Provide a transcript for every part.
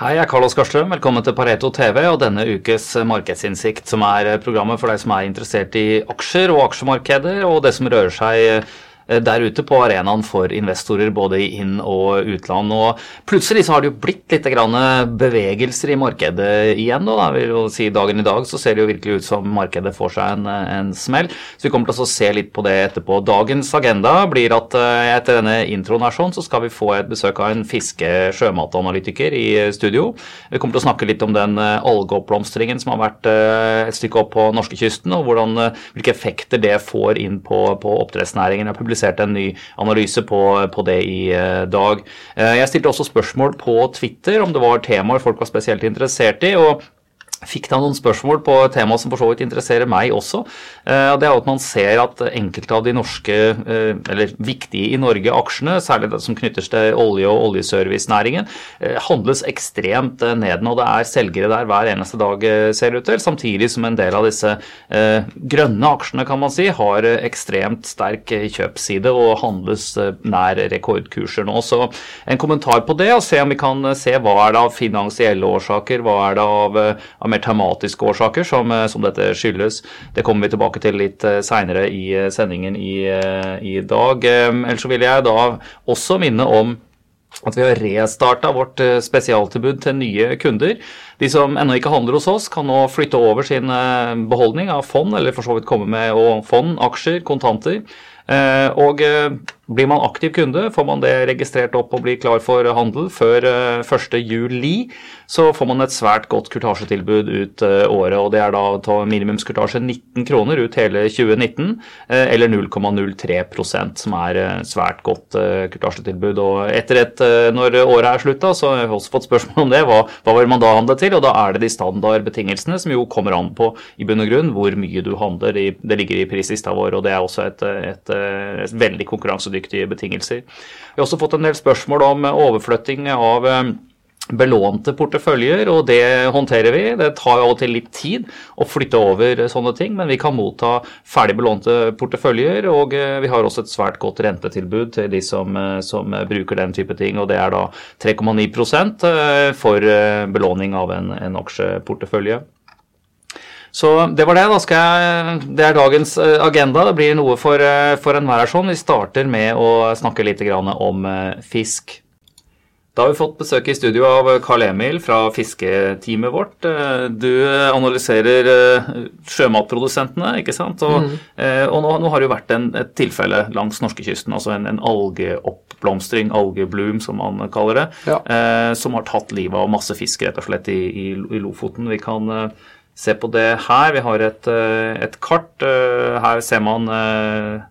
Hei, jeg er Carlos Oskar. Velkommen til Pareto TV og denne ukes Markedsinnsikt, som er programmet for deg som er interessert i aksjer og aksjemarkeder, og det som rører seg Eh, der ute på arenaen for investorer både i inn- og utland. Og plutselig så har det jo blitt litt bevegelser i markedet igjen. Da. Jeg vil jo si Dagen i dag så ser det jo virkelig ut som markedet får seg en, en smell. Så vi kommer til å se litt på det etterpå. Dagens agenda blir at eh, etter denne introen her sånn, så skal vi få et besøk av en fiske-sjømatanalytiker i studio. Vi kommer til å snakke litt om den eh, algeoppblomstringen som har vært et stykke opp på norskekysten, og hvordan, hvilke effekter det får inn på, på oppdrettsnæringen. Jeg publiserte en ny analyse på, på det i eh, dag. Eh, jeg stilte også spørsmål på Twitter om det var temaer folk var spesielt interessert i. og fikk da noen spørsmål på et tema som for så vidt interesserer meg også. Eh, det er at man ser at enkelte av de norske, eh, eller viktige i Norge, aksjene, særlig det som knytter seg til olje- og oljeservicenæringen, eh, handles ekstremt ned. Og det er selgere der hver eneste dag, ser det ut til. Samtidig som en del av disse grønne aksjene, kan man si, har ekstremt sterk kjøpsside og handles nær rekordkurser nå. Så en kommentar på det, og se om vi kan se hva er det av finansielle årsaker, hva er det av, av mer tematiske årsaker som, eh, som, dette skyldes. Det kommer vi tilbake til litt eh, seinere i eh, sendingen i, i dag. Ellers så vil jeg da også minne om at vi har restarta vårt spesialtilbud til nye kunder. De som ennå ikke handler hos oss, kan nå flytte over sin beholdning av fond, eller for så vidt komme med fond, aksjer, kontanter. Og blir man aktiv kunde, får man det registrert opp og blir klar for handel før 1.7 så får man et svært godt kurtasjetilbud ut uh, året. og Det er da ta minimumskurtasje 19 kroner ut hele 2019, uh, eh, eller 0,03% som er svært godt kurtasjetilbud. Og etter et, Når året er slutta, så har jeg også fått spørsmål om det. Hva, hva vil man da handle til? Og Da er det de standardbetingelsene som jo kommer an på i bunn og grunn hvor mye du handler. Det ligger i prislista vår, og det er også et, et, et veldig konkurransedyktige betingelser. Vi har også fått en del spørsmål om overflytting av belånte porteføljer, og det håndterer vi. Det tar av og litt tid å flytte over sånne ting, men vi kan motta ferdig belånte porteføljer, og eh, vi har også et svært godt rentetilbud til de som, eh, som bruker den type ting, og det er da 3,9 eh, for belåning av en, en aksjeportefølje. Så det var det. Da skal jeg, det er dagens agenda. Det blir noe for, for enhver her sånn. Vi starter med å snakke litt om fisk. Da har vi fått besøk i studio av Carl Emil fra fisketeamet vårt. Eh, du analyserer eh, sjømatprodusentene, ikke sant? Og, mm. Eh, og nå, nå, har det jo vært en, et tilfelle langs norskekysten, altså en, en algeoppblomstring, algebloom som man kaller det, ja. eh, som har tatt livet av masse fisk rett og slett i, i, i Lofoten. Vi kan eh, se på det her. Vi har et, et kart. Her ser man eh,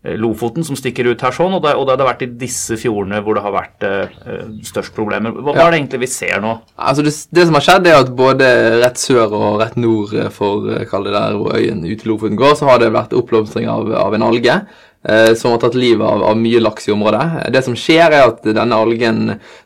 Eh, Lofoten som stikker ut her sånn, og det, og det har vært i disse fjordene hvor det har vært uh, størst problemer. Hva, hva, er det egentlig vi ser nå? Altså det, det, som har skjedd, er at både rett sør og rett nord for kall det der hvor øyen ute i Lofoten går, så har det vært oppblomstring av, av en alge. Uh, som har tatt livet av, av, mye laks i området. Det som skjer, er at denne algen,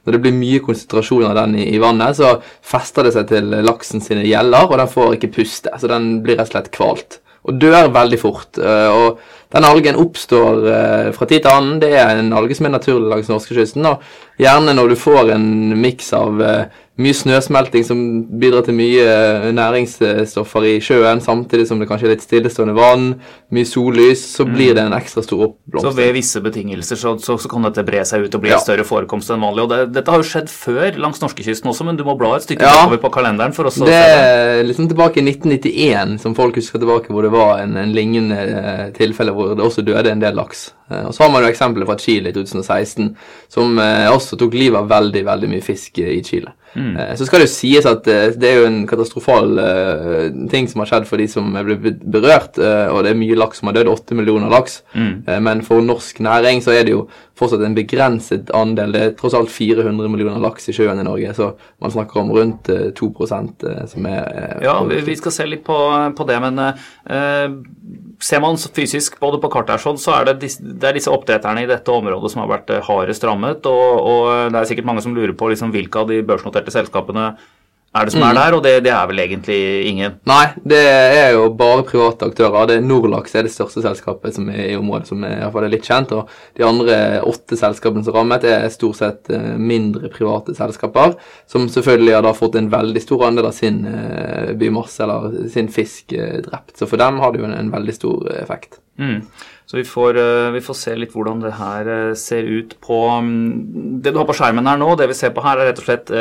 når det blir mye konsentrasjon av den i, i vannet, så fester det seg til laksen sine gjeller, og den får ikke puste. Så den blir rett og slett kvalt. Og dør veldig fort. Uh, og denne algen oppstår eh, fra tid til annen. Det er en alge som er naturlig langs norskekysten. Og gjerne når du får en miks av eh, mye snøsmelting som bidrar til mye eh, næringsstoffer i sjøen, samtidig som det kanskje er litt stillestående vann, mye sollys, så blir mm. det en ekstra stor oppblomstring. Så ved visse betingelser så, så, så, kan dette bre seg ut og bli ja. en større forekomst enn vanlig. og det, Dette har jo skjedd før langs norskekysten også, men du må bla et stykke ja. på kalenderen for å se det. er liksom tilbake i 1991, som folk husker tilbake, hvor det var en, en lignende eh, tilfelle hvor det også døde en del laks. Eh, og Så har man jo eksempler fra Chile i 2016, som også tok livet av veldig, veldig mye fisk i Chile. Mm. Eh, så skal det jo sies at eh, det er jo en katastrofal uh, ting som har skjedd for de som er blitt berørt, og det er mye laks som har dødd, åtte millioner laks. Mm. Men for norsk næring så er det jo fortsatt en begrenset andel. Det er tross alt 400 millioner laks i sjøen i Norge, så man snakker om rundt 2% som er Ja, vi, vi, skal se litt på, på det, men ser man fysisk både på kartet her, sånn, så er det, disse, det er disse oppdretterne i dette området som har vært hardest rammet. Og, og, det er sikkert mange som lurer på liksom, hvilke av de børsnoterte selskapene er det som er der, og det, det er vel egentlig ingen. Nei, det er jo bare private aktører. Det Norlax er det største selskapet som er i området, som er, i hvert fall er litt kjent. Og de andre åtte selskapene som er rammet, er stort sett eh, mindre private selskaper, som selvfølgelig har da fått en veldig stor andel av sin eh, bymasse, eller sin fisk, eh, drept. Så for dem har det jo en, en veldig stor effekt. Mm. Så vi får, vi får, se litt hvordan det her ser ut på mm, Det du har på skjermen her nå, det vi ser på her, er rett og slett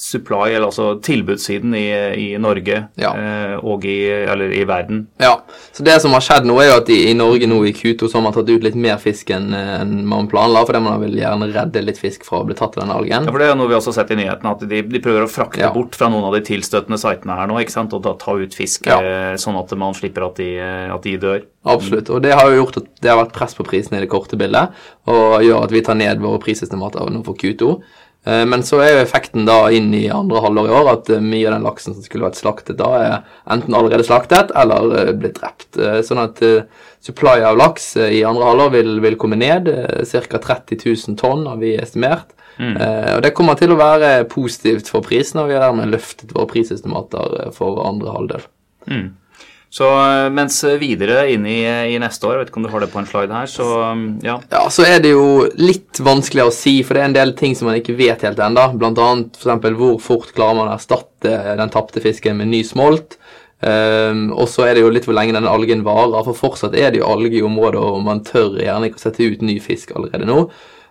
supply, eller altså tilbudssiden i, i Norge ja. eh, og i, eller i verden. Ja, så det som har skjedd nå, er jo at i, i Norge nå i Q2 så har man tatt ut litt mer fisk enn en man planla, fordi man vil gjerne redde litt fisk fra å bli tatt av den algen. Ja, for Det er noe vi også har sett i nyhetene, at de, de prøver å frakte ja. bort fra noen av de tilstøtende sitene her nå, ikke sant, og da ta ut fisk ja. eh, sånn at man slipper at de, at de dør. Absolutt, og det har jo gjort at det har vært press på prisene i det korte bildet, og gjør at vi tar ned våre prisestimater nå for Q2. Eh, men så er jo effekten da inn i andre halvår i år at eh, mye av den laksen som skulle vært slaktet da, er enten allerede slaktet eller eh, blitt drept. Sånn at supply av laks i andre halvår vil, vil komme ned. Ca. 30 000 tonn har vi estimert. Mm. Og det kommer til å være positivt for prisen, og vi har dermed løftet våre prisestimater for andre halvdel. Mm. Så eh, mens videre inn i, i, neste år, vet ikke om du har det på en slide her, så mm, ja. Ja, så er det jo litt vanskelig å si, for det er en del ting som man ikke vet helt ennå. Blant annet f.eks. hvor fort klarer man å erstatte den tapte fisken med ny smolt. Um, og så er det jo litt hvor lenge den algen varer, for fortsatt er det jo alge i området, og man tør gjerne ikke å sette ut ny fisk allerede nå.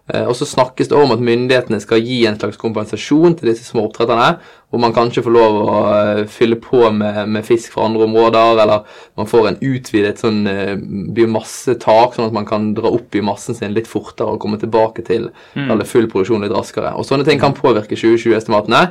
Eh, og så snakkes det om at myndighetene skal gi en slags kompensasjon til disse små oppdretterne, hvor man kanskje får lov å eh, fylle på med, med fisk fra andre områder, eller man får en utvidet sånn uh, biomassetak, sånn at man kan dra opp biomassen sin litt fortere og komme tilbake til mm. full produksjon litt raskere. Og Sånne ting kan påvirke 2020-estimatene,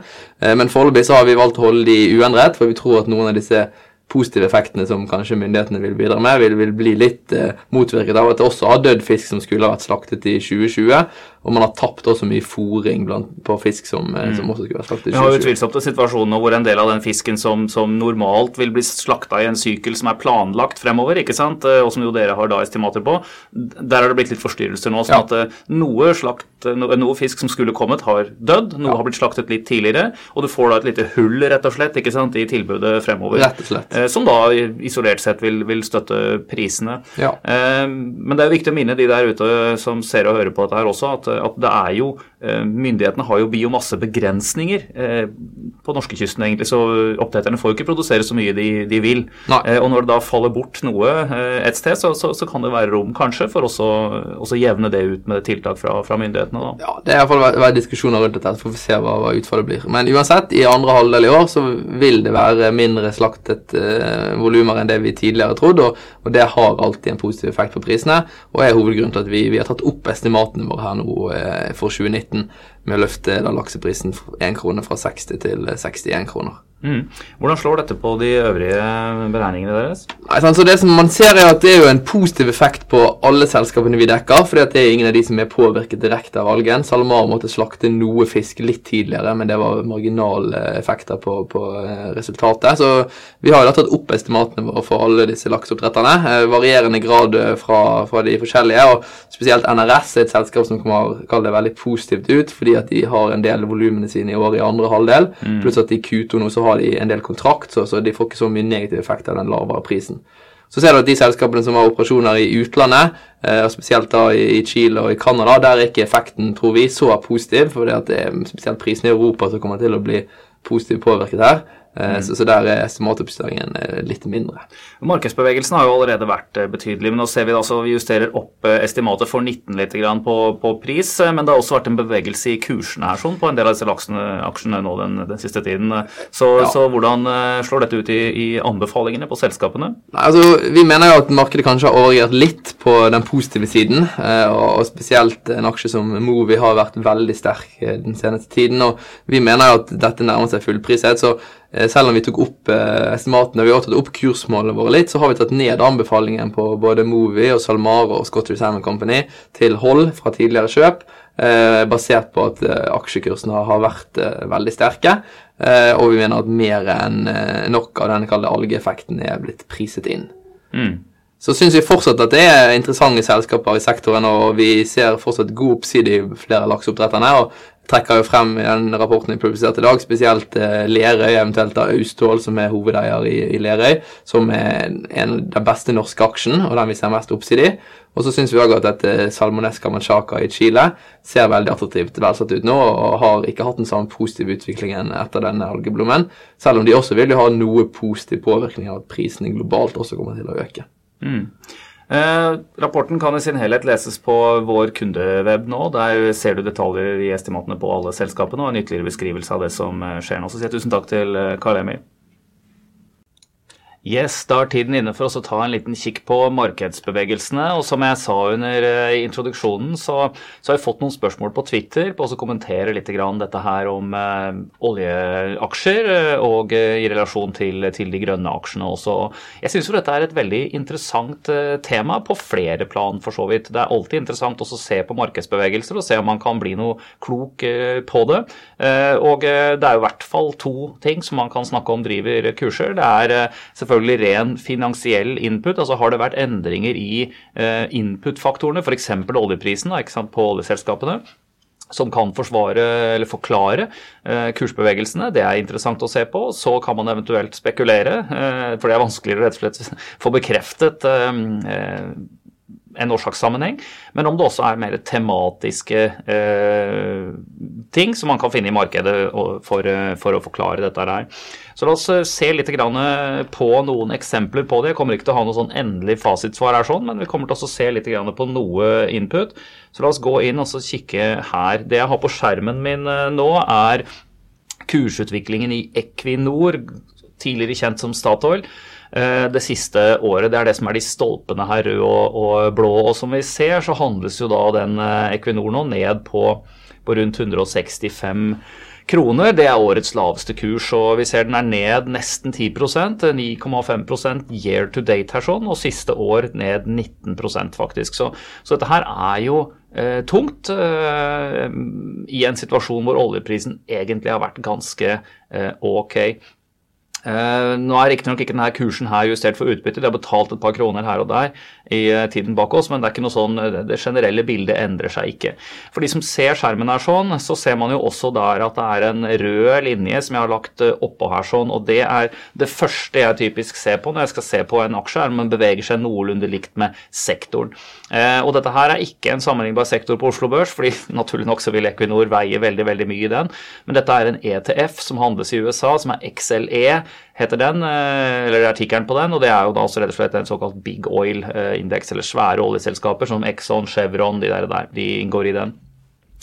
uh, men foreløpig har vi valgt å holde de uendret, for vi tror at noen av disse positive effektene som kanskje myndighetene vil bidra med, vil, vil bli litt eh, motvirket av at det også har dødd fisk som skulle ha vært slaktet i 2020. Og man har tapt også mye fòring på fisk som, eh, mm. som, også skulle vært slaktet i 2020. Vi har utvilsomt situasjoner hvor en del av den fisken som, som, normalt vil bli slakta i en sykkel som er planlagt fremover, ikke sant, eh, og som jo dere har da estimater på, der har det blitt litt forstyrrelser nå. sånn ja. at eh, noe, slakt, noe, fisk som skulle kommet, har dødd, noe ja. har blitt slaktet litt tidligere, og du får da et lite hull rett og slett, ikke sant, i tilbudet fremover. Rett og slett. Som da isolert sett vil, vil støtte prisene. Ja. Men det er viktig å minne de der ute som ser og hører på dette her også, at at det er jo eh, Myndighetene har jo biomassebegrensninger eh, på norskekysten, egentlig, så oppdretterne får jo ikke produsere så mye de, de vil. Eh, og når det da faller bort noe et sted, så, så, så kan det være rom kanskje for også å jevne det ut med tiltak fra, fra myndighetene. Da. Ja, Det er iallfall vært diskusjoner rundt dette, så får vi se hva, hva, utfallet blir. Men uansett, i andre halvdel i år så vil det være mindre slaktet eh, volumer enn det vi tidligere trodde, og, og, det har alltid en positiv effekt på prisene, og er hovedgrunnen til at vi, vi har tatt opp estimatene våre her nå Eh, for 2019 med å løfte lakseprisen 1 krone fra 60 til 61 kroner. Mm. Hvordan slår dette på de øvrige beregningene deres? Nei, så det som Man ser er at det er jo en positiv effekt på alle selskapene vi dekker. fordi at det er ingen av de som er påvirket direkte av algen. SalMar måtte slakte noe fisk litt tidligere, men det var marginale effekter på, på eh, resultatet. Så vi har jo da tatt opp estimatene våre for alle disse lakseoppdretterne. Eh, varierende grad eh, fra, fra, de forskjellige. og Spesielt NRS er et selskap som kommer kalle det veldig positivt ut, fordi at de har en del volumene sine i år i andre halvdel. Mm. Pluss at i Q2 nå så har de en del kontrakt, så, de får ikke så mye negativ effekt av den lavere prisen. Så ser du at de selskapene som har operasjoner i utlandet, eh, spesielt da i Chile og i Canada, der er ikke effekten, tror vi, så positiv. For det er spesielt prisene i Europa som kommer til å bli positivt påvirket her. Eh, mm. Så, så, der er estimatoppjusteringen eh, litt mindre. Markedsbevegelsen har jo allerede vært eh, betydelig, men nå ser vi altså vi justerer opp estimatet for 19 litt på, på, pris. Men det har også vært en bevegelse i kursene her sånn, på en del av disse laksene, aksjene nå den, den siste tiden. Så, ja. så, hvordan slår dette ut i, i anbefalingene på selskapene? Altså, vi mener jo at markedet kanskje har overreagert litt på den positive siden. Og spesielt en aksje som Movi har vært veldig sterk den seneste tiden. Og vi mener jo at dette nærmer seg fullprishet. så selv om vi tok opp eh, estimatene vi har tatt opp kursmålene våre litt, så har vi tatt ned anbefalingen på både Movi og Salmar og Scottish Salmon Company til hold fra tidligere kjøp, eh, basert på at eh, aksjekursene har vært eh, veldig sterke. Eh, og vi mener at mer enn nok av den kalde algeeffekten er blitt priset inn. Mm. Så syns vi fortsatt at det er interessante selskaper i sektoren, og vi ser fortsatt god oppside i flere lakseoppdretterne. og trekker jo frem i den rapporten jeg publiserte i dag, spesielt eh, Lerøy, eventuelt da Austål, som er hovedeier i, i Lerøy, som er en den beste norske aksjen, og den vi ser mest oppside i. Og så syns vi òg at dette Salmonesca manchaca i Chile ser veldig attraktivt velsatt ut nå, og har ikke hatt den samme positive utviklingen etter denne algeblommen, selv om de også vil ha noe positiv påvirkning av at prisene globalt også kommer til å øke. Mm. Eh, rapporten kan i sin helhet leses på vår kundeweb nå. Der ser du detaljer i estimatene på alle selskapene og en ytterligere beskrivelse av det som eh, skjer nå. Så sier jeg tusen takk til eh, Karl Emil. Yes, Da er tiden inne for oss å ta en liten kikk på markedsbevegelsene. og Som jeg sa under uh, introduksjonen, så, så, har jeg fått noen spørsmål på Twitter på å kommentere litt dette her om eh, oljeaksjer og og i relasjon til, til, de grønne aksjene også. Jeg syns dette er et veldig interessant tema på flere plan, for så vidt. Det er alltid interessant å se på markedsbevegelser og se om man kan bli noe klok på det. og det er i hvert fall to ting som man kan snakke om driver kurser. Det er selvfølgelig selvfølgelig ren finansiell input. altså Har det vært endringer i eh, input-faktorene, f.eks. oljeprisen da, på oljeselskapene? som kan forsvare eller forklare eh, kursbevegelsene. Det er interessant å se på. Så kan man eventuelt spekulere, eh, for det er vanskeligere rett og slett få bekreftet eh en årsakssammenheng, men om det også er mer tematiske eh, ting som man kan finne i markedet for, eh, for, å forklare dette her. Så la oss eh, se litt på noen eksempler på det. Jeg kommer ikke til å ha noe sånn endelig fasitsvar her, sånn, men vi kommer til å se litt på noe input. Så la oss gå inn og kikke her. Det jeg har på skjermen min eh, nå, er kursutviklingen i Equinor, tidligere kjent som Statoil. Eh, det siste året. Det er det som er de stolpene her, rød og, og, blå. Og som vi ser, så handles jo da den eh, Equinor nå ned på, på rundt 165 kroner. Det er årets laveste kurs, og vi ser den er ned nesten 10% 9,5% year to date her sånn, og siste år ned 19% faktisk. Så, så dette her er jo eh, tungt eh, i en situasjon hvor oljeprisen egentlig har vært ganske eh, ok. Uh, nå er riktignok ikke denne kursen her justert for utbytte, de har betalt et par kroner her og der i uh, tiden bak oss, men det er ikke noe sånn, uh, det generelle bildet endrer seg ikke. For de som ser skjermen her sånn, så ser man jo også der at det er en rød linje som jeg har lagt oppå her sånn, og det er det første jeg typisk ser på når jeg skal se på en aksje, er om den beveger seg noenlunde likt med sektoren. og dette her er ikke en sammenlignbar sektor på Oslo Børs, fordi naturlig nok så vil Equinor veie veldig, veldig mye i den, men dette er en ETF som handles i USA, som er XLE heter den, eh, eller artikkelen på den. og Det er jo da også rett og slett en såkalt big oil-indeks, eller svære oljeselskaper som Exxon, Chevron, de der, der de inngår i den.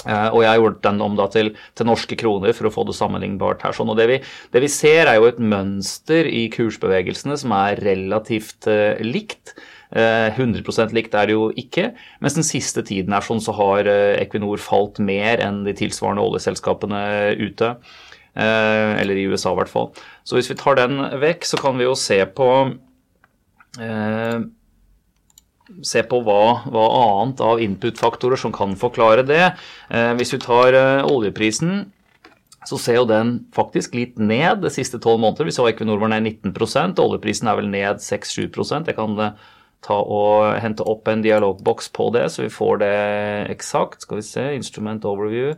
Uh, og jeg har gjort den om til, til, norske kroner for å få det sammenlignbart her. Sånn. Og det vi, det vi, ser, er jo et mønster i kursbevegelsene som er relativt uh, likt. Uh, 100% likt er det jo ikke. Mens den siste tiden er sånn, så har Equinor falt mer enn de tilsvarende oljeselskapene ute. Eh, eller i USA i hvert fall. Så hvis vi tar den vekk, så kan vi jo se på eh, se på hva, hva, annet av input-faktorer som kan forklare det. Eh, hvis vi tar oljeprisen, så ser jo den faktisk litt ned de siste tolv måneder. Vi så Equinor var ned 19% oljeprisen er vel ned 6-7% Jeg kan ta og hente opp en dialogboks på det, så vi får det eksakt. Skal vi se, instrument overview.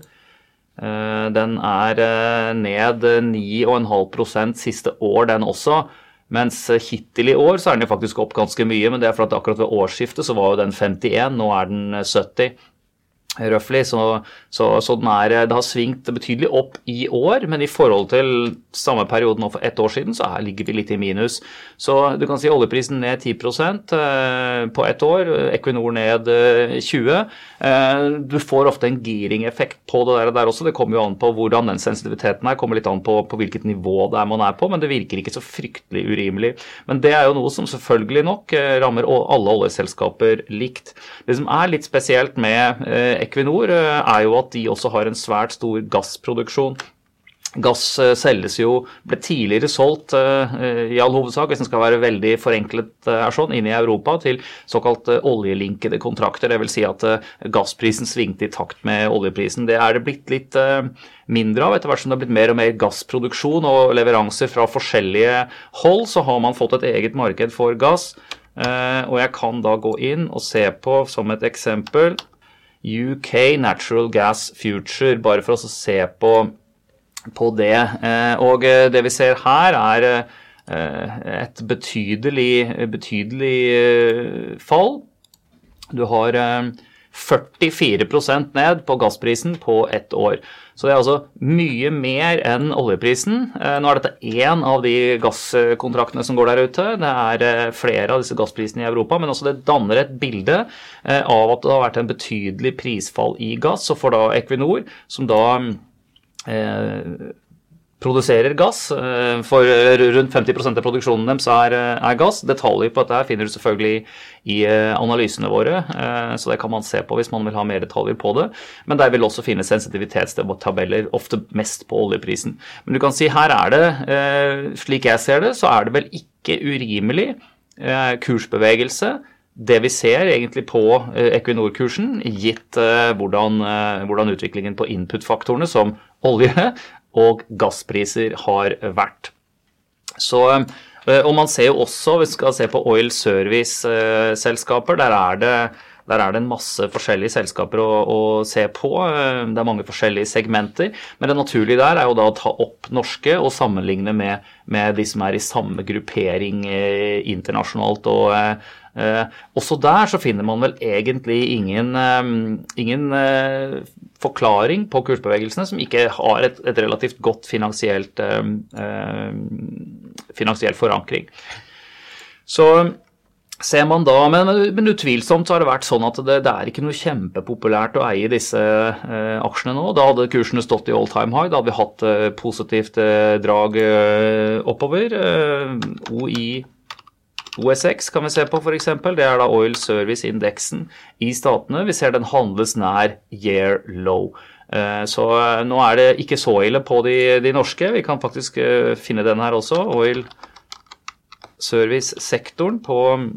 Eh, den er eh, ned 9,5% siste år, den også. Mens hittil i år så er den jo faktisk opp ganske mye, men det er for at akkurat ved årsskiftet så var jo den 51, nå er den 70 røftlig. Så, så, så er, det har svingt betydelig opp i år, men i forhold til samme periode nå for ett år siden, så her ligger vi litt i minus. Så du kan si oljeprisen ned 10 eh, på ett år, Equinor ned 20 eh, eh, Du får ofte en giring-effekt på det der, der, også. Det kommer jo an på hvordan den sensitiviteten er, kommer litt an på, på hvilket nivå det er man er på, men det virker ikke så fryktelig urimelig. Men det er jo noe som selvfølgelig nok rammer alle oljeselskaper likt. Det som er litt spesielt med Equinor, eh, er jo at de også har en svært stor gassproduksjon. Gass eh, selges jo, ble tidligere solgt uh, i all hovedsak, hvis den skal være veldig forenklet er sånn, inn i Europa til såkalt oljelinkede kontrakter. Dvs. Si at gassprisen svingte i takt med oljeprisen. Det er det blitt litt mindre av etter hvert som det har blitt mer og mer gassproduksjon og leveranser fra forskjellige hold. Så har man fått et eget marked for gass. og jeg kan da gå inn og se på, som et eksempel UK Natural Gas Future, bare for å se på, på det. Og det vi ser her, er et betydelig, betydelig fall. Du har 44% ned på gassprisen på ett år. Så det er altså mye mer enn oljeprisen. Eh, nå er dette én av de gasskontraktene som går der ute. Det er eh, flere av disse gassprisene i Europa, men også det danner et bilde eh, av at det har vært en betydelig prisfall i gass. Så for da Equinor, som da produserer gass. Eh, for rundt 50% av produksjonen deres er, er, gass. Detaljer på dette finner du selvfølgelig i eh, analysene våre, eh, så det kan man se på hvis man vil ha mer detaljer på det. Men der vil også finne sensitivitetstabeller, ofte mest på oljeprisen. Men du kan si her er det, slik jeg ser det, så er det vel ikke urimelig kursbevegelse det vi ser egentlig på Equinor-kursen, gitt hvordan, hvordan, utviklingen på input-faktorene som olje og gasspriser har vært. Så, eh, og man ser jo også, vi skal se på oil service-selskaper, der er det der er det en masse forskjellige selskaper å, å, se på. Eh, det er mange forskjellige segmenter. Men det naturlige der er jo da å ta opp norske og sammenligne med, med de som er i samme gruppering eh, internasjonalt. og Eh, også der så finner man vel egentlig ingen, eh, ingen eh, forklaring på kursbevegelsene som ikke har et, et relativt godt finansielt, finansiell forankring. Så ser man da, men, men, utvilsomt så har det vært sånn at det, det er ikke noe kjempepopulært å eie disse eh, aksjene nå. Da hadde kursene stått i all time high, da hadde vi hatt eh, positivt eh, drag oppover. OI OSX kan vi se på f.eks. Det er da Oil Service-indeksen i statene. Vi ser den handles nær year low. Eh, så eh, nå er det ikke så ille på de, de norske. Vi kan faktisk eh, finne den her også. Oil Service-sektoren på mm,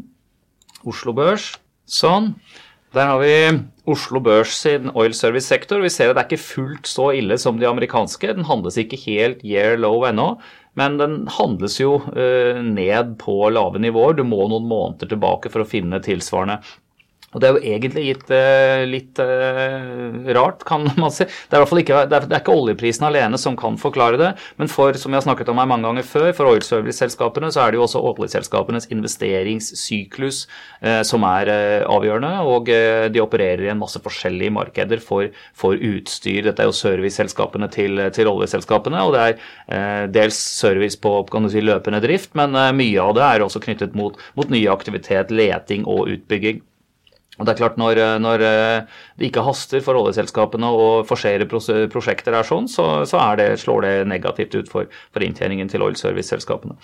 Oslo Børs. Sånn. Der har vi Oslo Børs sin oil service-sektor. Vi ser at det er ikke fullt så ille som de amerikanske. Den handles ikke helt year low ennå. Men den handles jo eh, ned på lave nivåer. Du må noen måneder tilbake for å finne tilsvarende og Det er jo egentlig gitt litt uh, rart, kan man si. Det er, ikke, det, er, ikke, oljeprisen alene som kan forklare det, men for som jeg har snakket om her mange ganger før, for oil service-selskapene så er det jo også oljeselskapenes investeringssyklus uh, som er avgjørende. Og de opererer i en masse forskjellige markeder for, for utstyr. Dette er jo serviceselskapene til, til oljeselskapene, og det er dels service på kan du si, løpende drift, men mye av det er også knyttet mot, mot nye aktivitet, leting og utbygging. Og det er klart Når, eh, når eh, det ikke haster for oljeselskapene å forsere prosjekter, er sånn, så, så er det, slår det negativt ut for, for inntjeningen til oil service-selskapene.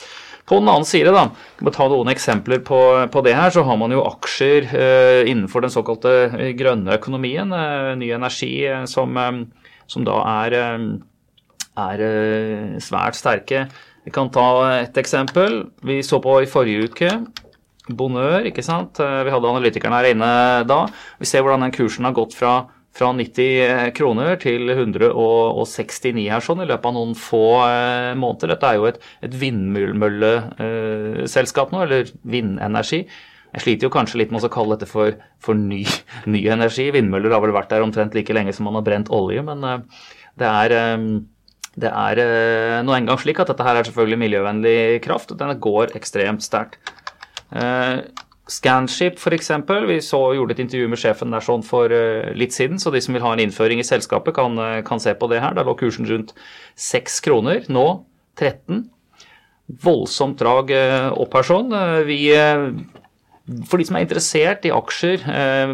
På den annen side, da, må ta noen eksempler på, på, det her, så har man jo aksjer eh, innenfor den såkalte grønne økonomien, eh, ny energi, eh, som, eh, som, da er, er svært sterke. Vi kan ta et eksempel. Vi så på i forrige uke Bonheur, ikke sant. Eh, vi hadde analytikerne her inne da. Vi ser hvordan den kursen har gått fra, fra 90 kroner til 169 her sånn i løpet av noen få eh, måneder. Dette er jo et, et vindmølleselskap nå, eller vindenergi. Jeg sliter jo kanskje litt med å kalle dette for, for ny, ny, energi. Vindmøller har vel vært der omtrent like lenge som man har brent olje, men det er det er nå engang slik at dette her er selvfølgelig miljøvennlig kraft. og Den går ekstremt sterkt. Uh, Scanship f.eks. Vi så, gjorde et intervju med sjefen der sånn for uh, litt siden, så de som vil ha en innføring i selskapet, kan, uh, kan se på det her. Da lå kursen rundt 6 kroner. Nå 13. Voldsomt drag opp her sånn. Vi for de som er interessert i aksjer eh,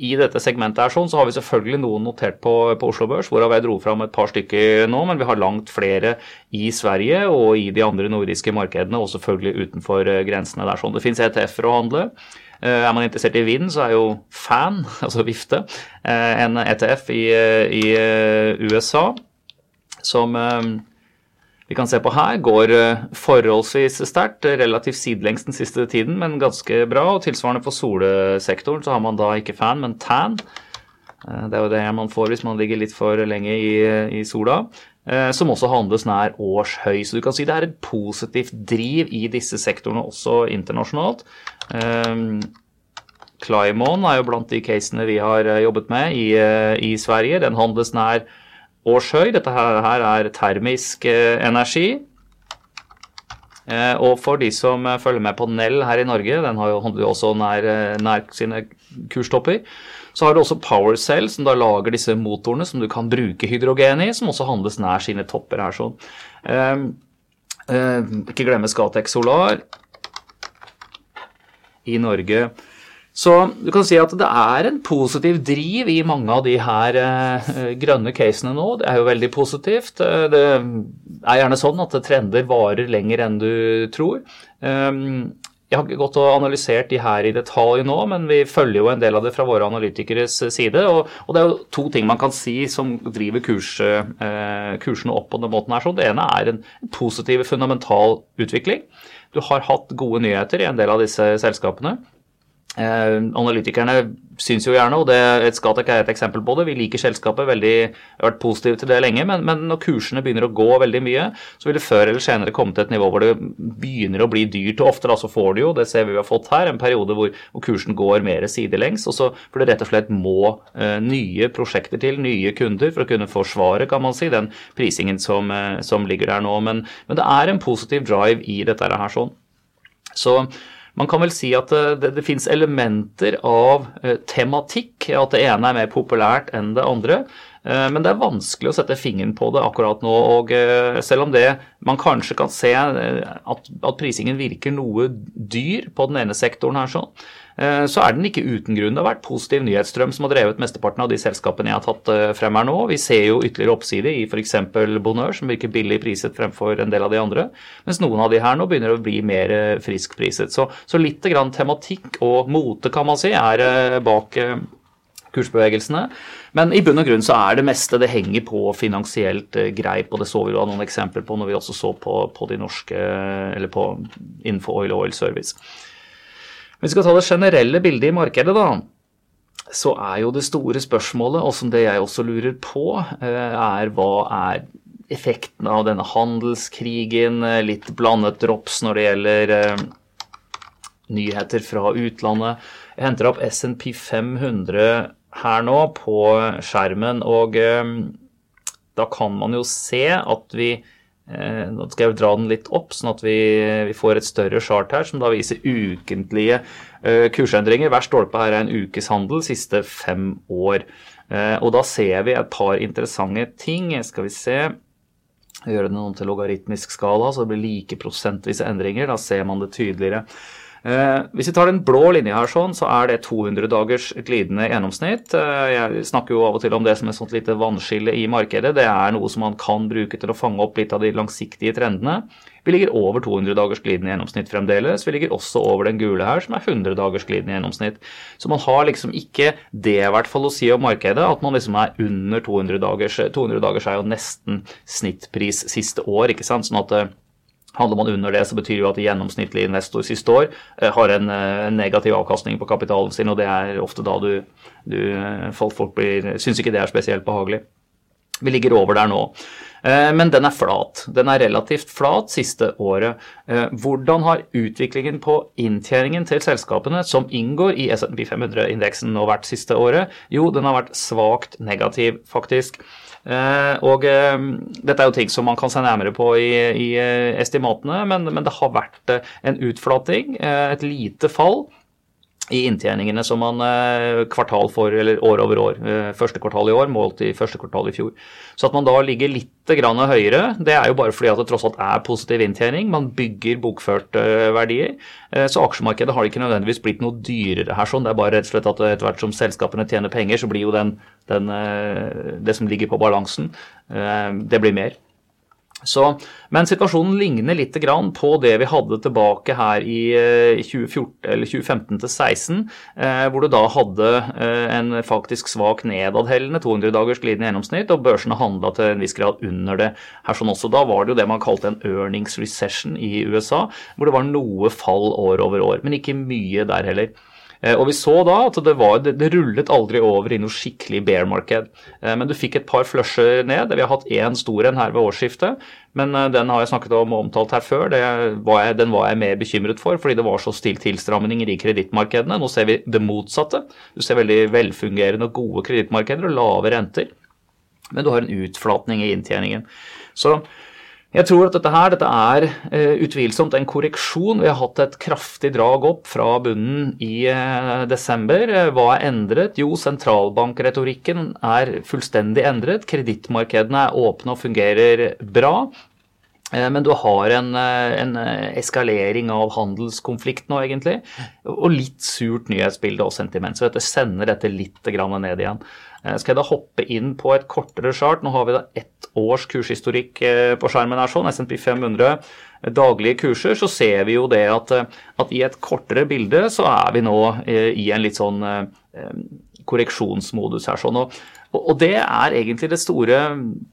i dette segmentet, her sånn, så har vi selvfølgelig noen notert på, på Oslo Børs, hvorav jeg dro fram et par stykker nå, men vi har langt flere i Sverige og i de andre nordiske markedene, og selvfølgelig utenfor eh, grensene der. sånn. Det finnes ETF-er å handle. Eh, er man interessert i vind, så er jo fan, altså vifte, eh, en ETF i, i USA som vi kan se på her, går eh, forholdsvis sterkt, relativt sidelengs den siste tiden, men ganske bra. og Tilsvarende for solesektoren så har man da ikke fan, men tan. Eh, det er jo det man får hvis man ligger litt for lenge i, i sola. Eh, som også handles nær årshøy. Så du kan si det er et positivt driv i disse sektorene også internasjonalt. Climon er jo blant de casene vi har jobbet med i, i Sverige. Den handles nær årshøy. Dette her, er termisk energi. Og for de som følger med på Nell her i Norge, den har jo, også nær, nær sine kurstopper, så har du også PowerCell, som da lager disse motorene som du kan bruke hydrogen i, som også handles nær sine topper her. sånn. Ikke glemme Scatec Solar i Norge. Så du kan si at det er en positiv driv i mange av de her uh, grønne casene nå. Det er jo veldig positivt. det er gjerne sånn at trender varer lenger enn du tror. Um, jeg har ikke gått og analysert de her i detalj nå, men vi følger jo en del av det fra våre analytikeres side. Og, det er jo to ting man kan si som driver kurs, eh, kursene opp på den måten her. Så det ene er en positiv, fundamental utvikling. Du har hatt gode nyheter i en del av disse selskapene. Eh, analytikerne syns jo gjerne, og det, et Skatek er et eksempel på det, vi liker selskapet, veldig, har vært positive til det lenge, men, men, når kursene begynner å gå veldig mye, så vil det før eller senere komme til et nivå hvor det begynner å bli dyrt. og Ofte da så får du jo, det ser vi vi har fått her, en periode hvor, hvor kursen går mer sidelengs, og så for det rett og slett må eh, nye prosjekter til, nye kunder, for å kunne forsvare, kan man si, den prisingen som, eh, som ligger der nå. Men, men, det er en positiv drive i dette her sånn. Så man kan vel si at eh, det, det finnes elementer av eh, tematikk, at det ene er mer populært enn det andre. Eh, men det er vanskelig å sette fingeren på det akkurat nå. og Selv om det man kanskje kan se at, at prisingen virker noe dyr på den ene sektoren her, sånn, Eh, så er den ikke uten grunn. Det har vært positiv nyhetsstrøm som har drevet mesteparten av de selskapene jeg har tatt eh, frem her nå. Vi ser jo ytterligere oppside i f.eks. Bonheur, som virker billig priset fremfor en del av de andre. Mens noen av de her nå begynner å bli mer eh, friskpriset. Så, så litt grann tematikk og mote, kan man si, er bak kursbevegelsene. Men i bunn og grunn så er det meste det henger på finansielt greip, og det så vi jo noen eksempler på når vi også så på, på de norske, eller på innenfor oil oil service. Hvis vi skal ta det generelle bildet i markedet, da, så er jo det store spørsmålet, og som det jeg også lurer på, eh, er hva er effekten av denne handelskrigen? Litt blandet drops når det gjelder eh, nyheter fra utlandet. Jeg henter opp SNP 500 her nå på skjermen, og eh, da kan man jo se at vi Eh, nå skal jeg dra den litt opp, sånn at vi, vi får et større chart her, som da viser ukentlige uh, kursendringer. Hver stolpe her er en ukes handel siste fem år. Og da ser vi et par interessante ting. Skal vi se Gjøre det noe til logaritmisk skala, så det blir like prosentvise endringer. Da ser man det tydeligere. Eh, hvis vi tar den blå linja her, sånn, så er det 200 dagers glidende gjennomsnitt. Eh, jeg snakker jo av og til om det som et sånt lite vannskille i markedet. Det er noe som man kan bruke til å fange opp litt av de langsiktige trendene. Vi ligger over 200 dagers glidende gjennomsnitt fremdeles. Vi ligger også over den gule her, som er 100 dagers glidende gjennomsnitt. Så man har liksom ikke det i hvert fall å si om markedet, at man liksom er under 200 dagers. 200 dagers er jo nesten snittpris siste år, ikke sant. Sånn at eh, Handler man under det, så betyr jo at gjennomsnittlig investor siste år eh, har en, eh, en, negativ avkastning på kapitalen sin, og det er ofte da du, du eh, folk, blir, syns ikke det er spesielt behagelig. Vi ligger over der nå. Men den er flat. Den er relativt flat siste året. Hvordan har utviklingen på inntjeningen til selskapene som inngår i S&P 500-indeksen nå vært siste året? Jo, den har vært svakt negativ, faktisk. Eh, og eh, dette er jo ting som man kan se nærmere på i, i eh, estimatene, men, men, det har vært en utflating, et lite fall i inntjeningene som man kvartal for, eller år over år. Første kvartal i år målt i første kvartal i fjor. Så at man da ligger litt grann høyere, det er jo bare fordi at det tross alt er positiv inntjening. Man bygger bokførte verdier. Så aksjemarkedet har ikke nødvendigvis blitt noe dyrere her. sånn. Det er bare rett og slett at etter hvert som selskapene tjener penger, så blir jo den den, eh, det som ligger på balansen. Eh, det blir mer. Så, men situasjonen ligner litt på det vi hadde tilbake her i 2015 2016, eh, hvor du da hadde en faktisk svak nedadhellende 200 dagers glidende gjennomsnitt, og børsene handla til en viss grad under det. Her sånn også, Da var det jo det man kalte en earnings recession i USA, hvor det var noe fall år over år, men ikke mye der heller. Eh, og vi så da at det, var, det, rullet aldri over i noe skikkelig bear-marked. Eh, men du fikk et par flusher ned. Vi har hatt én stor en her ved årsskiftet, men eh, den har jeg snakket om og omtalt her før. Var jeg, den var jeg mer bekymret for, fordi det var så stilt tilstramninger i kredittmarkedene. Nå ser vi det motsatte. Du ser veldig velfungerende og gode kredittmarkeder og lave renter. Men du har en utflatning i inntjeningen. Så jeg tror at dette her, dette er uh, utvilsomt en korreksjon. Vi har hatt et kraftig drag opp fra bunnen i uh, desember. Uh, hva er endret? Jo, sentralbankretorikken er fullstendig endret. Kredittmarkedene er åpne og fungerer bra. Men du har en, en, eskalering av handelskonflikt nå, egentlig. Og litt surt nyhetsbilde og sentiment. Så dette sender dette litt ned igjen. Eh, skal jeg da hoppe inn på et kortere chart? Nå har vi da ett års kurshistorikk eh, på skjermen her, sånn, SMP 500 eh, daglige kurser, så ser vi jo det at, at, i et kortere bilde så er vi nå i en litt sånn korreksjonsmodus her. sånn, og, og det er egentlig det store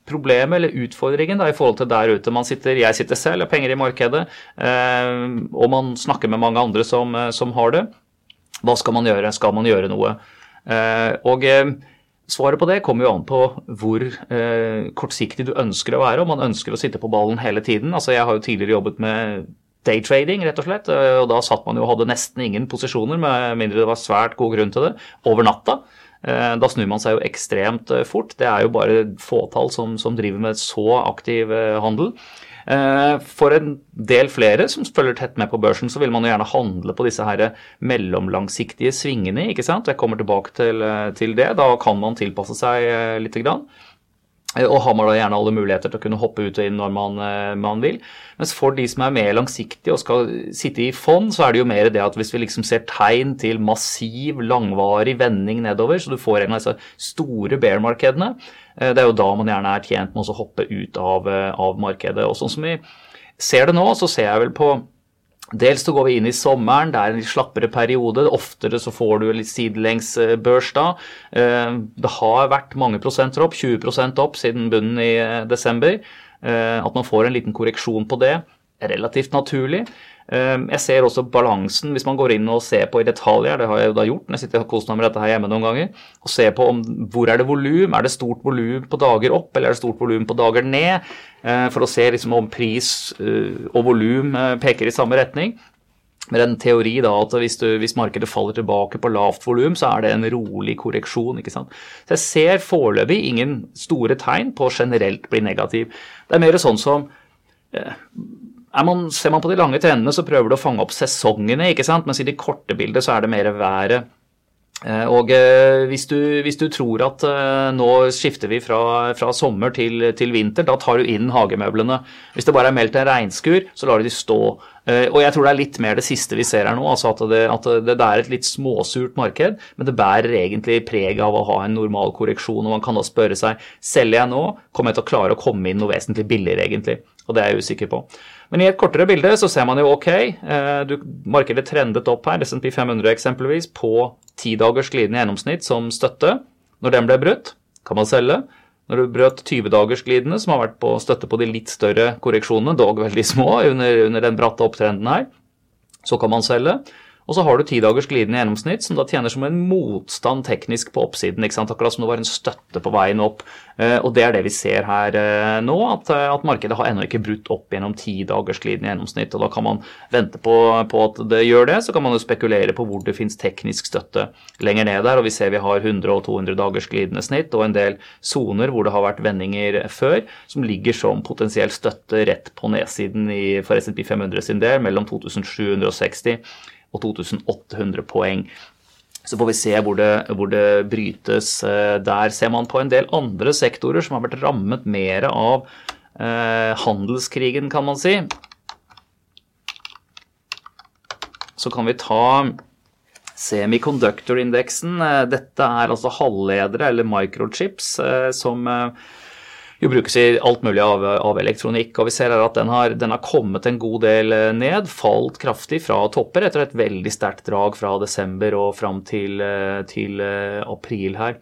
problemet, eller utfordringen, da, i forhold til der ute. Man sitter, jeg sitter selv, har penger i markedet, og man snakker med mange andre som, som, har det. Hva skal man gjøre? Skal man gjøre noe? og Svaret på det kommer jo an på hvor eh, kortsiktig du ønsker å være, om man ønsker å sitte på ballen hele tiden. Altså Jeg har jo tidligere jobbet med daytrading, rett og slett, eh, og da satt man jo og hadde nesten ingen posisjoner, med mindre det var svært god grunn til det, over natta. Eh, da snur man seg jo ekstremt eh, fort. Det er jo bare fåtall som, som driver med så aktiv handel. Eh, for en del flere som følger tett med på børsen, så vil man jo gjerne handle på disse her mellomlangsiktige svingene. ikke sant? Jeg kommer tilbake til, til det. Da kan man tilpasse seg lite grann. Og har man da gjerne alle muligheter til å kunne hoppe ut og inn når man, man, vil. Mens for de som er mer langsiktige og skal sitte i fond, så er det jo mer det at hvis vi liksom ser tegn til massiv, langvarig vending nedover, så du får en av disse store bear-markedene, Eh, det er jo da man gjerne er tjent med å hoppe ut av, eh, av markedet. Og sånn som vi ser det nå, så ser jeg vel på Dels så går vi inn i sommeren, det er en litt slappere periode. Oftere så får du litt sidelengs eh, børs da. Det har vært mange prosenter opp, 20% opp siden bunnen i desember. At man får en liten korreksjon på det, er relativt naturlig. Ehm, jeg ser også balansen, hvis man går inn og ser på i detaljer, det har jeg jo da gjort når jeg sitter og koser meg med dette her hjemme noen ganger, og ser på om, hvor er det volum, er det stort volum på dager opp, eller er det stort volum på dager ned, eh, for å se liksom om pris eh, og volum eh, peker i samme retning. Med en teori da at hvis, du, hvis markedet faller tilbake på lavt volum, så er det en rolig korreksjon. ikke sant? Så jeg ser foreløpig ingen store tegn på generelt bli negativ. Det er mer sånn som man, ser man på de lange trendene, så prøver du å fange opp sesongene, ikke sant? mens i de korte bildene så er det mer været. Eh, og eh, hvis du, hvis du, tror at eh, nå skifter vi fra, fra sommer til, til, vinter, da tar du inn hagemøblene. Hvis det bare er meldt en regnskur, så lar du de stå. Og jeg tror det er litt mer det siste vi ser her nå, altså at det, at det, det er et litt småsurt marked, men det bærer egentlig preg av å ha en normal korreksjon. Og man kan da spørre seg selger jeg nå, kommer jeg til å klare å komme inn noe vesentlig billigere, egentlig. Og det er jeg usikker på. Men i et kortere bilde så ser man jo ok, eh, du, markedet trendet opp her, SMP 500 eksempelvis, på ti dagers glidende gjennomsnitt som støtte. Når den ble brutt, kan man selge. Når du brøt 20 dagers glidende, som har vært på støtte på de litt større korreksjonene, dog veldig små under, under den bratte opptrenden her, så kan man selge. Og så har du ti dagers glidende gjennomsnitt, som da tjener som en motstand teknisk på oppsiden. ikke sant? Akkurat som det var en støtte på veien opp. Eh, og det er det vi ser her eh, nå, at, eh, at markedet har ennå ikke brutt opp gjennom ti dagers glidende gjennomsnitt. Og da kan man vente på, på, at det gjør det, så kan man jo spekulere på hvor det finnes teknisk støtte lenger ned der. Og vi ser vi har 100 og 200 dagers glidende snitt og en del soner hvor det har vært vendinger før, som ligger som potensiell støtte rett på nedsiden i, for SMP 500 sin del, mellom 2760 og 2800 poeng. Så får vi se hvor det, hvor det, brytes. Eh, der ser man på en del andre sektorer som har vært rammet mer av eh, handelskrigen, kan man si. Så kan vi ta semiconductor-indeksen. Eh, dette er altså halvledere, eller microchips, eh, som jo brukes i alt mulig av, av, elektronikk. og Vi ser her at den har, den har, kommet en god del eh, ned, falt kraftig fra topper etter et veldig sterkt drag fra desember og fram til, eh, til eh, april her.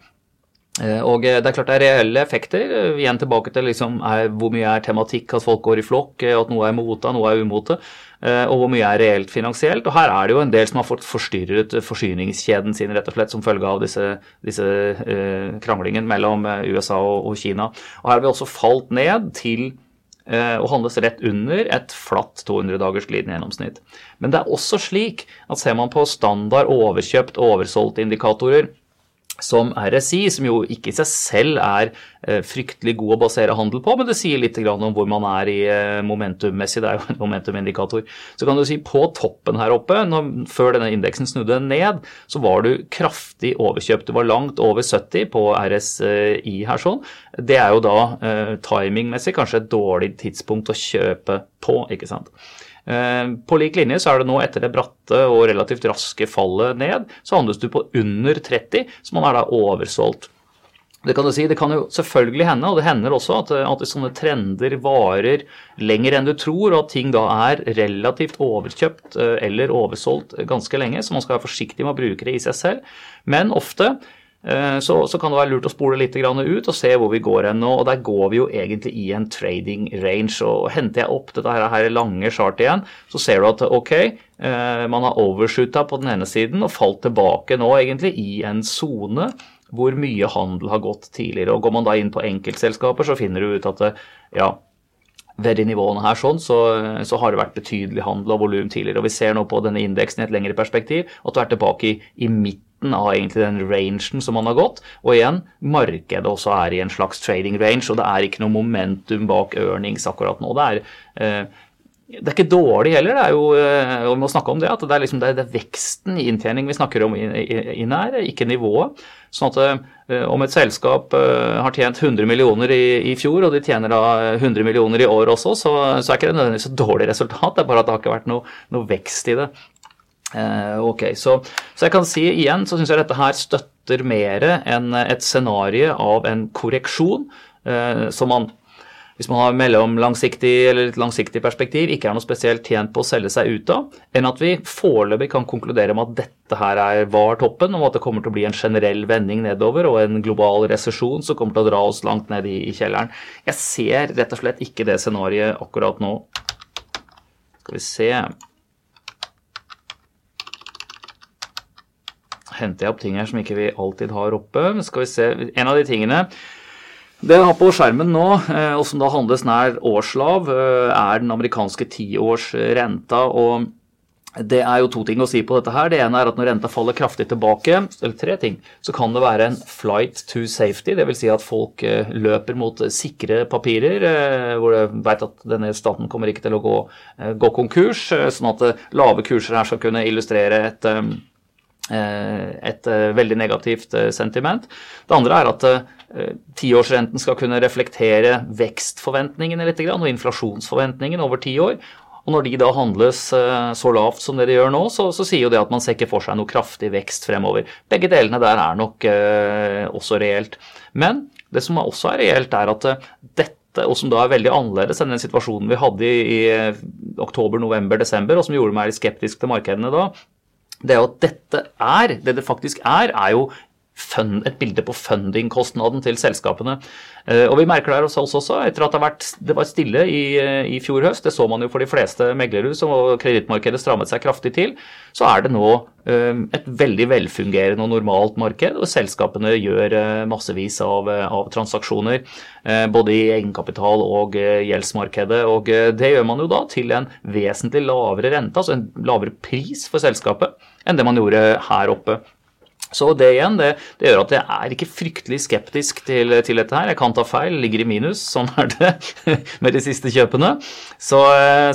Eh, og det er klart det er reelle effekter. Igjen tilbake til liksom, er, hvor mye er tematikk, at folk går i flokk, at noe er mote, noe er umote. Og hvor mye er reelt finansielt. Og her er det jo en del som har fått forstyrret forsyningskjeden sin rett og slett som følge av disse, disse uh, kranglingen mellom USA og, og, Kina. Og her har vi også falt ned til eh, å handles rett under et flatt 200 dagers glidende gjennomsnitt. Men det er også slik at ser man på standard overkjøpt, oversolgt indikatorer, som RSI, som jo ikke i seg selv er fryktelig god å basere handel på, men det sier litt om hvor man er i eh, momentummessig. Det er jo en momentumindikator. Så kan du si på toppen her oppe, når, før denne indeksen snudde ned, så var du kraftig overkjøpt. Du var langt over 70 på RSI her sånn. Det er jo da eh, timingmessig kanskje et dårlig tidspunkt å kjøpe på, ikke sant. Eh, på lik linje så er det nå etter det bratte og relativt raske fallet ned, så handles du på under 30, så man er da oversolgt. Det kan si, det kan jo selvfølgelig hende, og det hender også, at, at sånne trender varer lenger enn du tror, og at ting da er relativt overkjøpt eh, eller oversolgt ganske lenge, så man skal være forsiktig med å bruke det i seg selv. Men ofte Eh, så, så, kan det være lurt å spole litt ut og se hvor vi går hen nå. Og der går vi jo egentlig i en trading range. Og henter jeg opp dette her lange chartet igjen, så ser du at ok, eh, man har overshoota på den ene siden og falt tilbake nå egentlig i en sone hvor mye handel har gått tidligere. Og går man da inn på enkeltselskaper, så finner du ut at ja, ved de nivåene her sånn, så, så, har det vært betydelig handel og volum tidligere. Og vi ser nå på denne indeksen i et lengre perspektiv at du er tilbake i, i midten av egentlig den rangen som man har gått. Og igjen, markedet også er i en slags trading range, og det er ikke noe momentum bak earnings akkurat nå. Det er, eh, det er ikke dårlig heller, det er jo, eh, vi må snakke om det, at det er, liksom, det er, veksten i inntjening vi snakker om inn her, ikke nivået. Sånn at eh, om et selskap har tjent 100 millioner i, i, fjor, og de tjener da 100 millioner i år også, så, så er ikke det nødvendigvis et dårlig resultat, det er bare at det har ikke vært noe, noe vekst i det. Eh, ok, så, så, jeg kan si igjen så syns jeg dette her støtter mer enn et scenario av en korreksjon eh, som man hvis man har mellomlangsiktig eller litt langsiktig perspektiv, ikke er noe spesielt tjent på å selge seg ut av, enn at vi foreløpig kan konkludere med at dette her er, var toppen, og at det kommer til å bli en generell vending nedover og en global resesjon som kommer til å dra oss langt ned i, i kjelleren. Jeg ser rett og slett ikke det scenarioet akkurat nå. Skal vi se henter jeg opp ting her som ikke vi alltid har oppe. Skal vi se, En av de tingene det jeg har på skjermen nå, eh, og som da handles nær årslav, eh, er den amerikanske tiårsrenta. og det er jo to ting å si på dette her. Det ene er at når renta faller kraftig tilbake, eller tre ting, så kan det være en flight to safety. Dvs. Si at folk eh, løper mot sikre papirer, hvor de vet at denne staten kommer ikke til å gå, gå konkurs. Sånn at lave kurser her skal kunne illustrere et et eh, veldig negativt eh, sentiment. Det andre er at tiårsrenten skal kunne reflektere vekstforventningene litt, og inflasjonsforventningene over ti år. Og når de da handles så lavt som det de gjør nå, så, så, sier jo det at man ser ikke for seg noe kraftig vekst fremover. Begge delene der er nok eh, også reelt. Men det som også er reelt, er at dette og som da er veldig annerledes enn den situasjonen vi hadde i, i oktober, november, desember, og som gjorde meg litt skeptisk til markedene da, det er jo at dette er, det det faktisk er, er jo fund, et bilde på fundingkostnaden til selskapene. Uh, og vi merker det hos oss også, etter at det, vært, det var stille i, uh, i, fjor høst, det så man jo for de fleste meglerhus, og kredittmarkedet strammet seg kraftig til, så er det nå uh, et veldig velfungerende og normalt marked, og selskapene gjør massevis av, av transaksjoner. Både i egenkapital og gjeldsmarkedet. Og det gjør man jo da til en vesentlig lavere rente, altså en lavere pris for selskapet, enn det man gjorde her oppe. Så det igjen, det, det, gjør at jeg er ikke fryktelig skeptisk til, til, dette her. Jeg kan ta feil, ligger i minus. Sånn er det med de siste kjøpene. Så,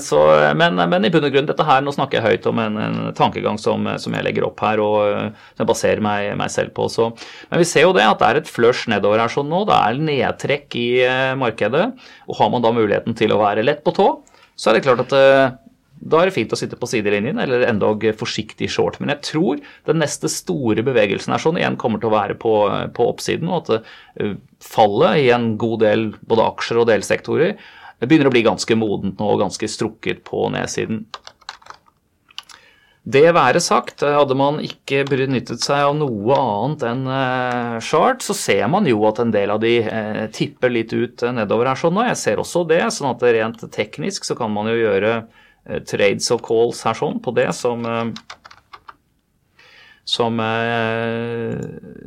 så, men, men, i bunn og grunn, dette her, nå snakker jeg høyt om en, en tankegang som, som, jeg legger opp her, og som jeg baserer meg, meg selv på. Så. Men vi ser jo det at det er et flush nedover her sånn nå. Det er nedtrekk i eh, markedet. Og har man da muligheten til å være lett på tå, så er det klart at eh, da er det fint å sitte på sidelinjen, eller endog forsiktig short. Men jeg tror den neste store bevegelsen er sånn igjen kommer til å være på, på oppsiden, og at uh, fallet i en god del både aksjer og delsektorer begynner å bli ganske modent nå og ganske strukket på nedsiden. Det være sagt, hadde man ikke benyttet seg av noe annet enn chart, så ser man jo at en del av de uh, tipper litt ut nedover her sånn nå. Jeg ser også det, sånn at rent teknisk så kan man jo gjøre trades og calls her sånn på det som som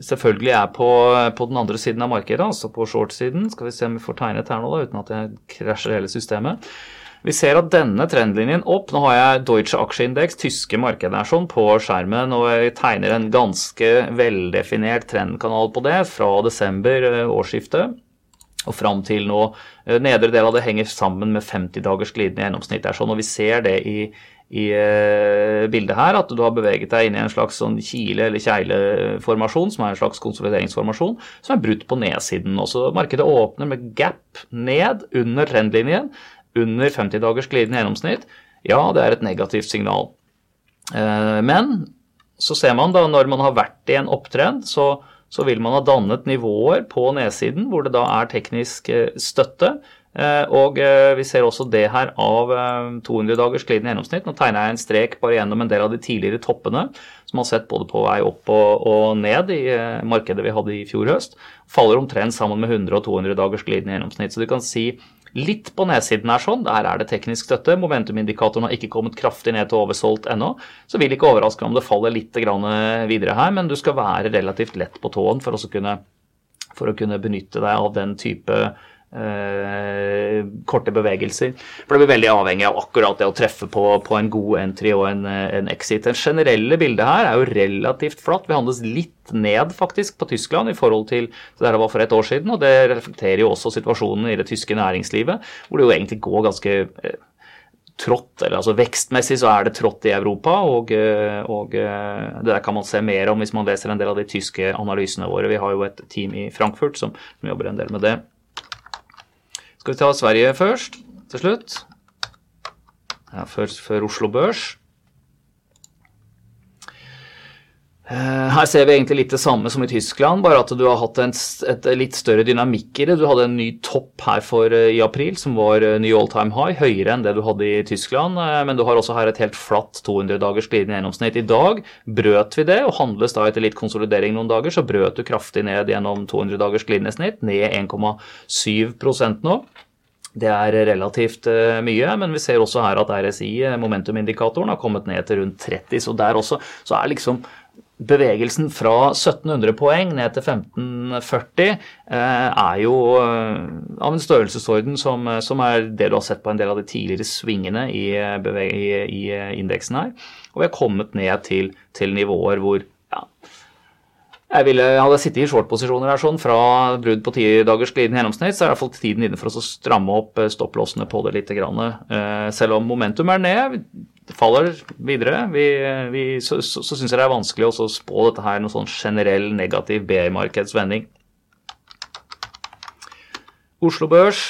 selvfølgelig er på, på, den andre siden av markedet, altså på short-siden. Skal vi se om vi får tegnet her nå, da, uten at jeg krasjer hele systemet. Vi ser at denne trendlinjen opp Nå har jeg Deutsche Aksjeindeks, tyske markedet er sånn, på skjermen, og jeg tegner en ganske veldefinert trendkanal på det fra desember, eh, årsskiftet, og fram til nå. Eh, nedre del av det henger sammen med 50 dagers glidende gjennomsnitt. Det er sånn, og vi ser det i, i uh, bildet her, at du har beveget deg inn i en slags sånn kile- eller kjegleformasjon, som er en slags konsolideringsformasjon, som er brutt på nedsiden. Også markedet åpner med gap ned under trendlinjen, under 50 dagers glidende gjennomsnitt, ja, det er et negativt signal. Eh, men så ser man da når man har vært i en opptrend, så, så vil man ha dannet nivåer på nedsiden hvor det da er teknisk eh, støtte. Eh, og vi ser også det her av 200 dagers glidende gjennomsnitt. Nå tegner jeg en strek bare gjennom en del av de tidligere toppene, som har sett både på vei opp og ned i markedet vi hadde i fjor høst. Faller omtrent sammen med 100 og 200 dagers glidende gjennomsnitt. Så du kan si Litt på nedsiden er sånn, der er det teknisk støtte. Momentumindikatoren har ikke kommet kraftig ned til oversolgt ennå. Så vil ikke overraske om det faller litt videre her, men du skal være relativt lett på tåen for, kunne, for å kunne benytte deg av den type Eh, korte bevegelser. For det blir veldig avhengig av akkurat det å treffe på, på en god entry og en, en, exit. Det generelle bildet her er jo relativt flatt. Vi handles litt ned faktisk på Tyskland i forhold til det det var for et år siden. Og det reflekterer jo også situasjonen i det tyske næringslivet, hvor det jo egentlig går ganske eh, trått, eller altså Vekstmessig så er det trått i Europa, og, eh, og, eh, det der kan man se mer om hvis man leser en del av de tyske analysene våre. Vi har jo et team i Frankfurt som, som jobber en del med det. Skal vi ta Sverige først, til slutt? Ja, før, før Oslo Børs. Eh, her ser vi egentlig litt det samme som i Tyskland, bare at du har hatt en, et litt større dynamikk i det. Du hadde en ny topp her for, eh, i april som var eh, ny all time high, høyere enn det du hadde i Tyskland. Men du har også her et helt flatt 200 dagers glidende gjennomsnitt. I dag brøt vi det, og handles da etter litt konsolidering noen dager, så brøt du kraftig ned gjennom 200 dagers glidende snitt, ned 1,7% nå. Det er relativt mye, men vi ser også her at RSI, eh, momentumindikatoren, har kommet ned til rundt 30. Så der også så er liksom bevegelsen fra 1700 poeng ned til 1540 uh, er jo uh, av en størrelsesorden som, som, er det du har sett på en del av de tidligere svingene i, i, i indeksen her. Og vi har kommet ned til, til nivåer hvor ja, jeg, ville, jeg sittet i short-posisjoner her sånn fra brudd på ti dagers glidende gjennomsnitt, så er i hvert tiden inne for å stramme opp eh, stopplåsene på det litt. Grann. Eh, selv om momentum er ned, faller videre, vi, vi, så, så, så syns jeg det er vanskelig å spå dette her noen sånn generell negativ BI-markedsvending. Oslo Børs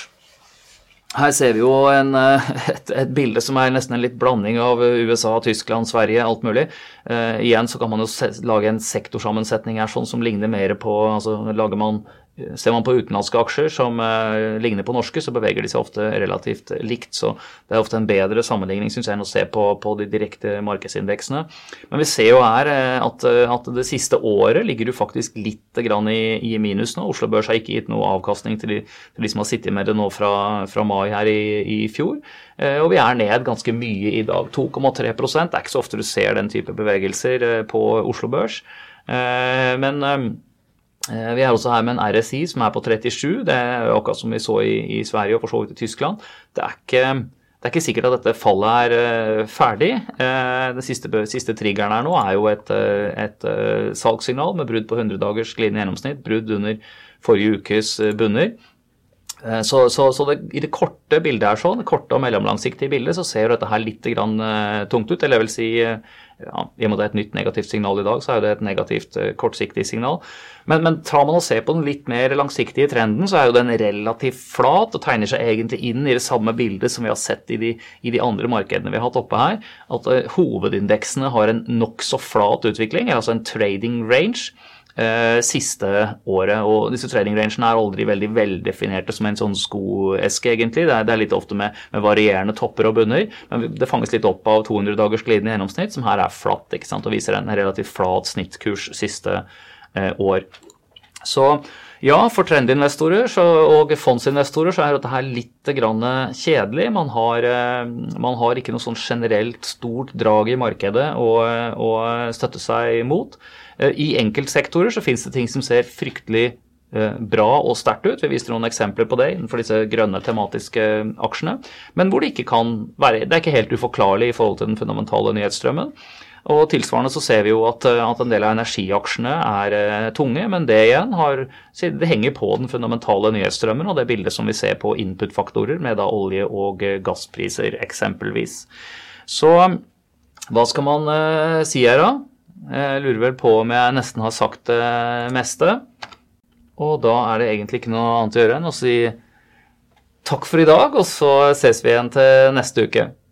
her ser vi jo en, eh, et, et, bilde som er nesten en litt blanding av USA, Tyskland, Sverige, alt mulig. Eh, igjen så kan man jo se, lage en sektorsammensetning her sånn som ligner mer på altså Lager man Ser man på utenlandske aksjer som eh, ligner på norske, så beveger de seg ofte relativt likt. Så det er ofte en bedre sammenligning synes jeg, enn å se på, på de direkte markedsindeksene. Men vi ser jo her eh, at, at, det siste året ligger du faktisk litt grann i, i, minus nå. Oslo Børs har ikke gitt noe avkastning til de, til de som har sittet med det nå fra, fra mai her i, i fjor. Eh, og vi er ned ganske mye i dag. 2,3 Det er ikke så ofte du ser den type bevegelser på Oslo Børs. Men Eh, vi er også her med en RSI som er på 37. Det er akkurat som vi så i, i Sverige og for så vidt i Tyskland. Det er, ikke, det er ikke, sikkert at dette fallet er uh, ferdig. Uh, den siste, siste, triggeren her nå er jo et, et salgssignal med brudd på 100 dagers glidende gjennomsnitt. Brudd under forrige ukes bunner. Så, så, så det, i det korte bildet her sånn, det korte og mellomlangsiktige bildet, så ser dette her litt grann, tungt ut. Eller jeg vil si ja, I og med det er et nytt negativt signal i dag, så er det et negativt uh, kortsiktig signal. Men, men tar man og ser på den litt mer langsiktige trenden, så er jo den relativt flat og tegner seg egentlig inn i det samme bildet som vi har sett i de, i de andre markedene vi har hatt oppe her. At uh, hovedindeksene har en nokså flat utvikling, altså en trading range. Eh, siste året. Og disse trading-rangene er aldri veldig veldefinerte som en sånn skoeske, egentlig. Det er, det er litt ofte med, med, varierende topper og bunner. Men det fanges litt opp av 200 dagers glidende gjennomsnitt, som her er flatt ikke sant, og viser en relativt flat snittkurs siste eh, år. Så ja, for trendinvestorer og fondsinvestorer så er dette her litt kjedelig. Man har, eh, man har, ikke noe sånn generelt stort drag i markedet å, å støtte seg mot. Eh, I enkeltsektorer så finnes det ting som ser fryktelig eh, bra og sterkt ut. Vi viste noen eksempler på det innenfor disse grønne tematiske aksjene. Men hvor det ikke kan være Det er ikke helt uforklarlig i forhold til den fundamentale nyhetsstrømmen. Og Tilsvarende så ser vi jo at, eh, at en del av energiaksjene er eh, tunge, men det igjen har, det henger på den fundamentale nyhetsstrømmen og det bildet som vi ser på input-faktorer med da olje- og eh, gasspriser eksempelvis. Så hva skal man eh, si her, da? Jeg lurer vel på om jeg nesten har sagt det meste. Og da er det egentlig ikke noe annet å gjøre enn å si takk for i dag, og så ses vi igjen til neste uke.